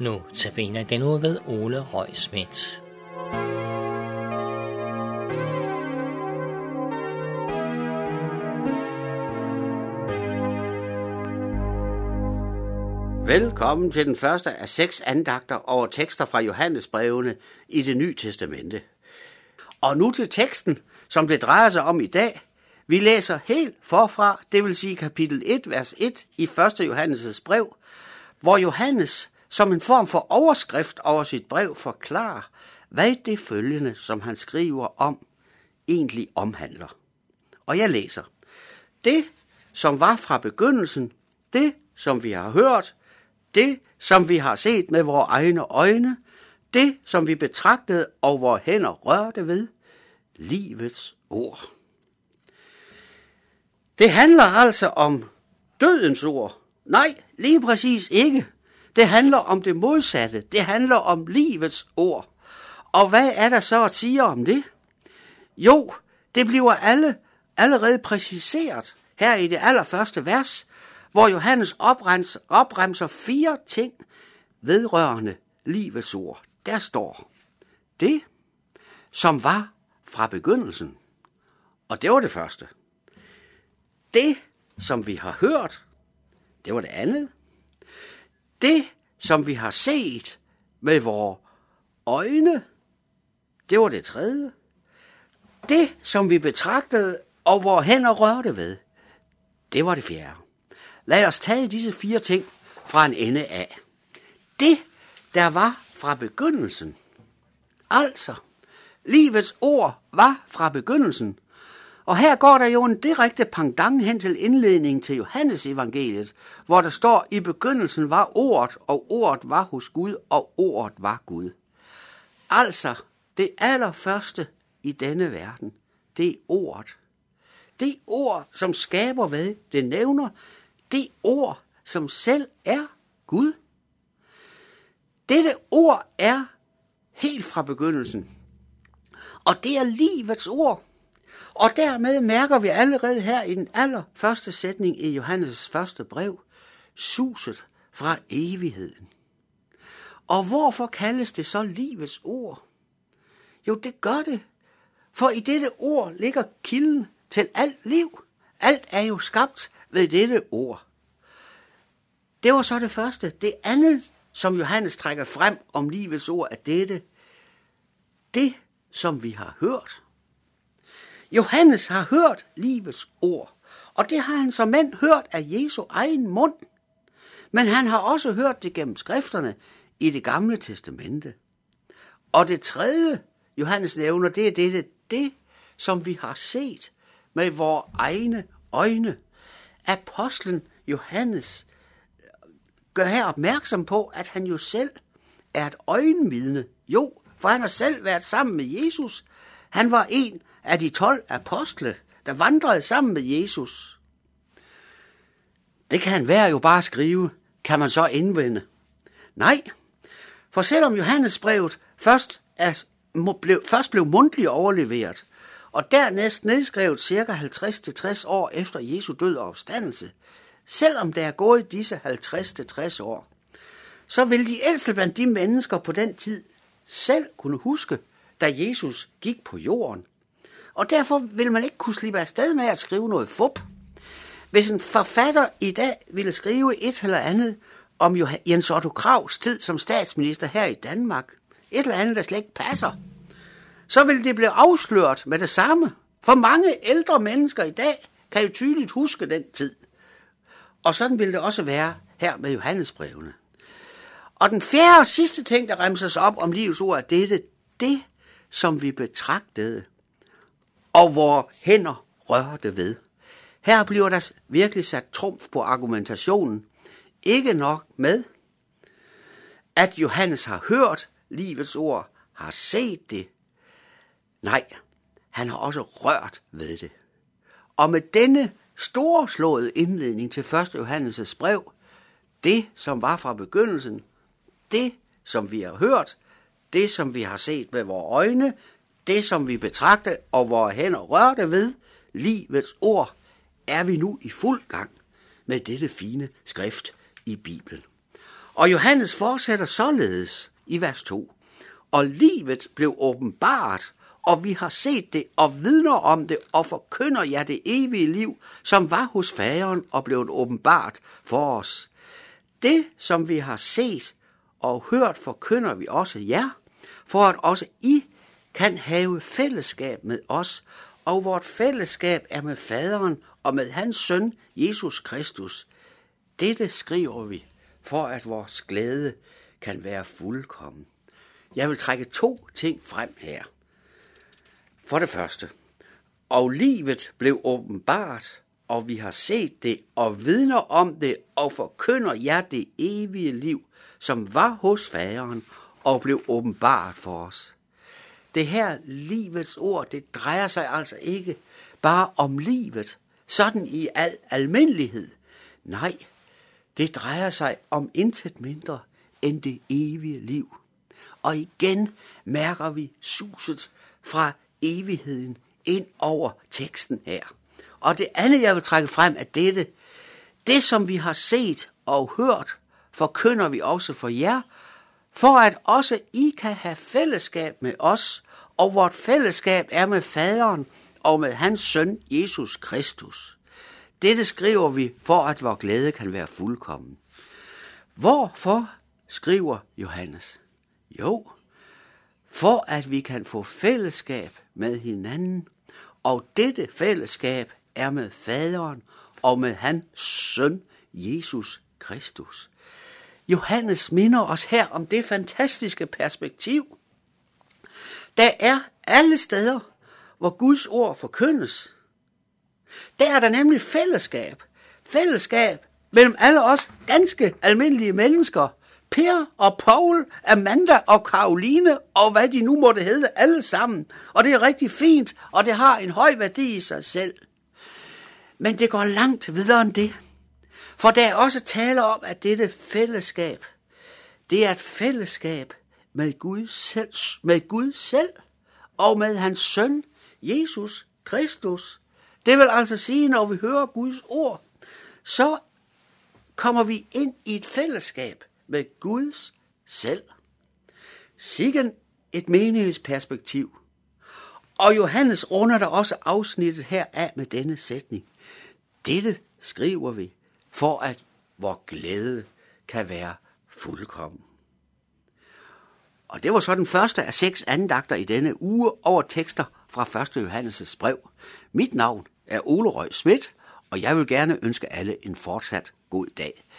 Nu tabiner den ud ved Ole Røg Schmidt. Velkommen til den første af seks andagter over tekster fra Johannes brevene i det nye testamente. Og nu til teksten, som det drejer sig om i dag. Vi læser helt forfra, det vil sige kapitel 1, vers 1 i 1. Johannes' brev, hvor Johannes som en form for overskrift over sit brev forklarer, hvad det følgende, som han skriver om, egentlig omhandler. Og jeg læser. Det, som var fra begyndelsen, det, som vi har hørt, det, som vi har set med vores egne øjne, det, som vi betragtede og vores hænder rørte ved, livets ord. Det handler altså om dødens ord. Nej, lige præcis ikke. Det handler om det modsatte. Det handler om livets ord. Og hvad er der så at sige om det? Jo, det bliver alle allerede præciseret her i det allerførste vers, hvor Johannes opremser, opremser fire ting vedrørende livets ord. Der står det, som var fra begyndelsen. Og det var det første. Det, som vi har hørt, det var det andet. Det, som vi har set med vores øjne, det var det tredje. Det, som vi betragtede og vores hænder rørte ved, det var det fjerde. Lad os tage disse fire ting fra en ende af. Det, der var fra begyndelsen. Altså, livets ord var fra begyndelsen. Og her går der jo en direkte pangdang hen til indledningen til Johannes evangeliet, hvor der står, i begyndelsen var ordet, og ordet var hos Gud, og ordet var Gud. Altså, det allerførste i denne verden, det er ordet. Det ord, som skaber hvad det nævner, det ord, som selv er Gud. Dette ord er helt fra begyndelsen. Og det er livets ord. Og dermed mærker vi allerede her i den allerførste sætning i Johannes' første brev, suset fra evigheden. Og hvorfor kaldes det så livets ord? Jo, det gør det, for i dette ord ligger kilden til alt liv. Alt er jo skabt ved dette ord. Det var så det første. Det andet, som Johannes trækker frem om livets ord, er dette. Det, som vi har hørt. Johannes har hørt livets ord, og det har han som mand hørt af Jesu egen mund. Men han har også hørt det gennem skrifterne i det gamle testamente. Og det tredje, Johannes nævner, det er dette, det, som vi har set med vores egne øjne. Apostlen Johannes øh, gør her opmærksom på, at han jo selv er et øjenvidne. Jo, for han har selv været sammen med Jesus. Han var en af de tolv apostle, der vandrede sammen med Jesus. Det kan han være jo bare skrive, kan man så indvende. Nej, for selvom Johannesbrevet først, er, blev, først blev mundtligt overleveret, og dernæst nedskrevet ca. 50-60 år efter Jesu død og opstandelse, selvom der er gået disse 50-60 år, så vil de ældste blandt de mennesker på den tid selv kunne huske, da Jesus gik på jorden. Og derfor vil man ikke kunne slippe afsted med at skrive noget fup. Hvis en forfatter i dag ville skrive et eller andet om Jens Otto Kravs tid som statsminister her i Danmark, et eller andet, der slet ikke passer, så vil det blive afsløret med det samme. For mange ældre mennesker i dag kan jo tydeligt huske den tid. Og sådan vil det også være her med Johannesbrevene. Og den fjerde og sidste ting, der remses op om livets ord, er dette. Det, som vi betragtede, og hvor hænder rørte ved. Her bliver der virkelig sat trumf på argumentationen. Ikke nok med, at Johannes har hørt livets ord, har set det. Nej, han har også rørt ved det. Og med denne storslåede indledning til 1. Johannes' brev, det som var fra begyndelsen, det som vi har hørt, det som vi har set med vores øjne, det som vi betragte og vore hænder rørte ved, livets ord, er vi nu i fuld gang med dette fine skrift i Bibelen. Og Johannes fortsætter således i vers 2. Og livet blev åbenbart, og vi har set det og vidner om det og forkynder jer det evige liv, som var hos faderen og blev åbenbart for os. Det, som vi har set og hørt, forkynder vi også jer, for at også I kan have fællesskab med os, og vort fællesskab er med faderen og med hans søn, Jesus Kristus. Dette skriver vi, for at vores glæde kan være fuldkommen. Jeg vil trække to ting frem her. For det første, og livet blev åbenbart, og vi har set det og vidner om det og forkynder jer det evige liv, som var hos faderen og blev åbenbart for os. Det her livets ord, det drejer sig altså ikke bare om livet, sådan i al almindelighed. Nej, det drejer sig om intet mindre end det evige liv. Og igen mærker vi suset fra evigheden ind over teksten her. Og det andet, jeg vil trække frem, er dette. Det, som vi har set og hørt, forkynder vi også for jer, for at også I kan have fællesskab med os, og vort fællesskab er med faderen og med hans søn Jesus Kristus. Dette skriver vi, for at vor glæde kan være fuldkommen. Hvorfor skriver Johannes? Jo, for at vi kan få fællesskab med hinanden, og dette fællesskab er med faderen og med hans søn Jesus Kristus. Johannes minder os her om det fantastiske perspektiv. Der er alle steder, hvor Guds ord forkyndes. Der er der nemlig fællesskab. Fællesskab mellem alle os ganske almindelige mennesker. Per og Paul, Amanda og Karoline og hvad de nu måtte hedde alle sammen. Og det er rigtig fint, og det har en høj værdi i sig selv. Men det går langt videre end det. For der er også tale om, at dette fællesskab, det er et fællesskab med Gud selv, med Gud selv og med hans søn, Jesus Kristus. Det vil altså sige, når vi hører Guds ord, så kommer vi ind i et fællesskab med Guds selv. Sikken et menighedsperspektiv. Og Johannes runder der også afsnittet her af med denne sætning. Dette skriver vi, for at vor glæde kan være fuldkommen. Og det var så den første af seks andagter i denne uge over tekster fra 1. Johannes' brev. Mit navn er Ole Røg Schmidt, og jeg vil gerne ønske alle en fortsat god dag.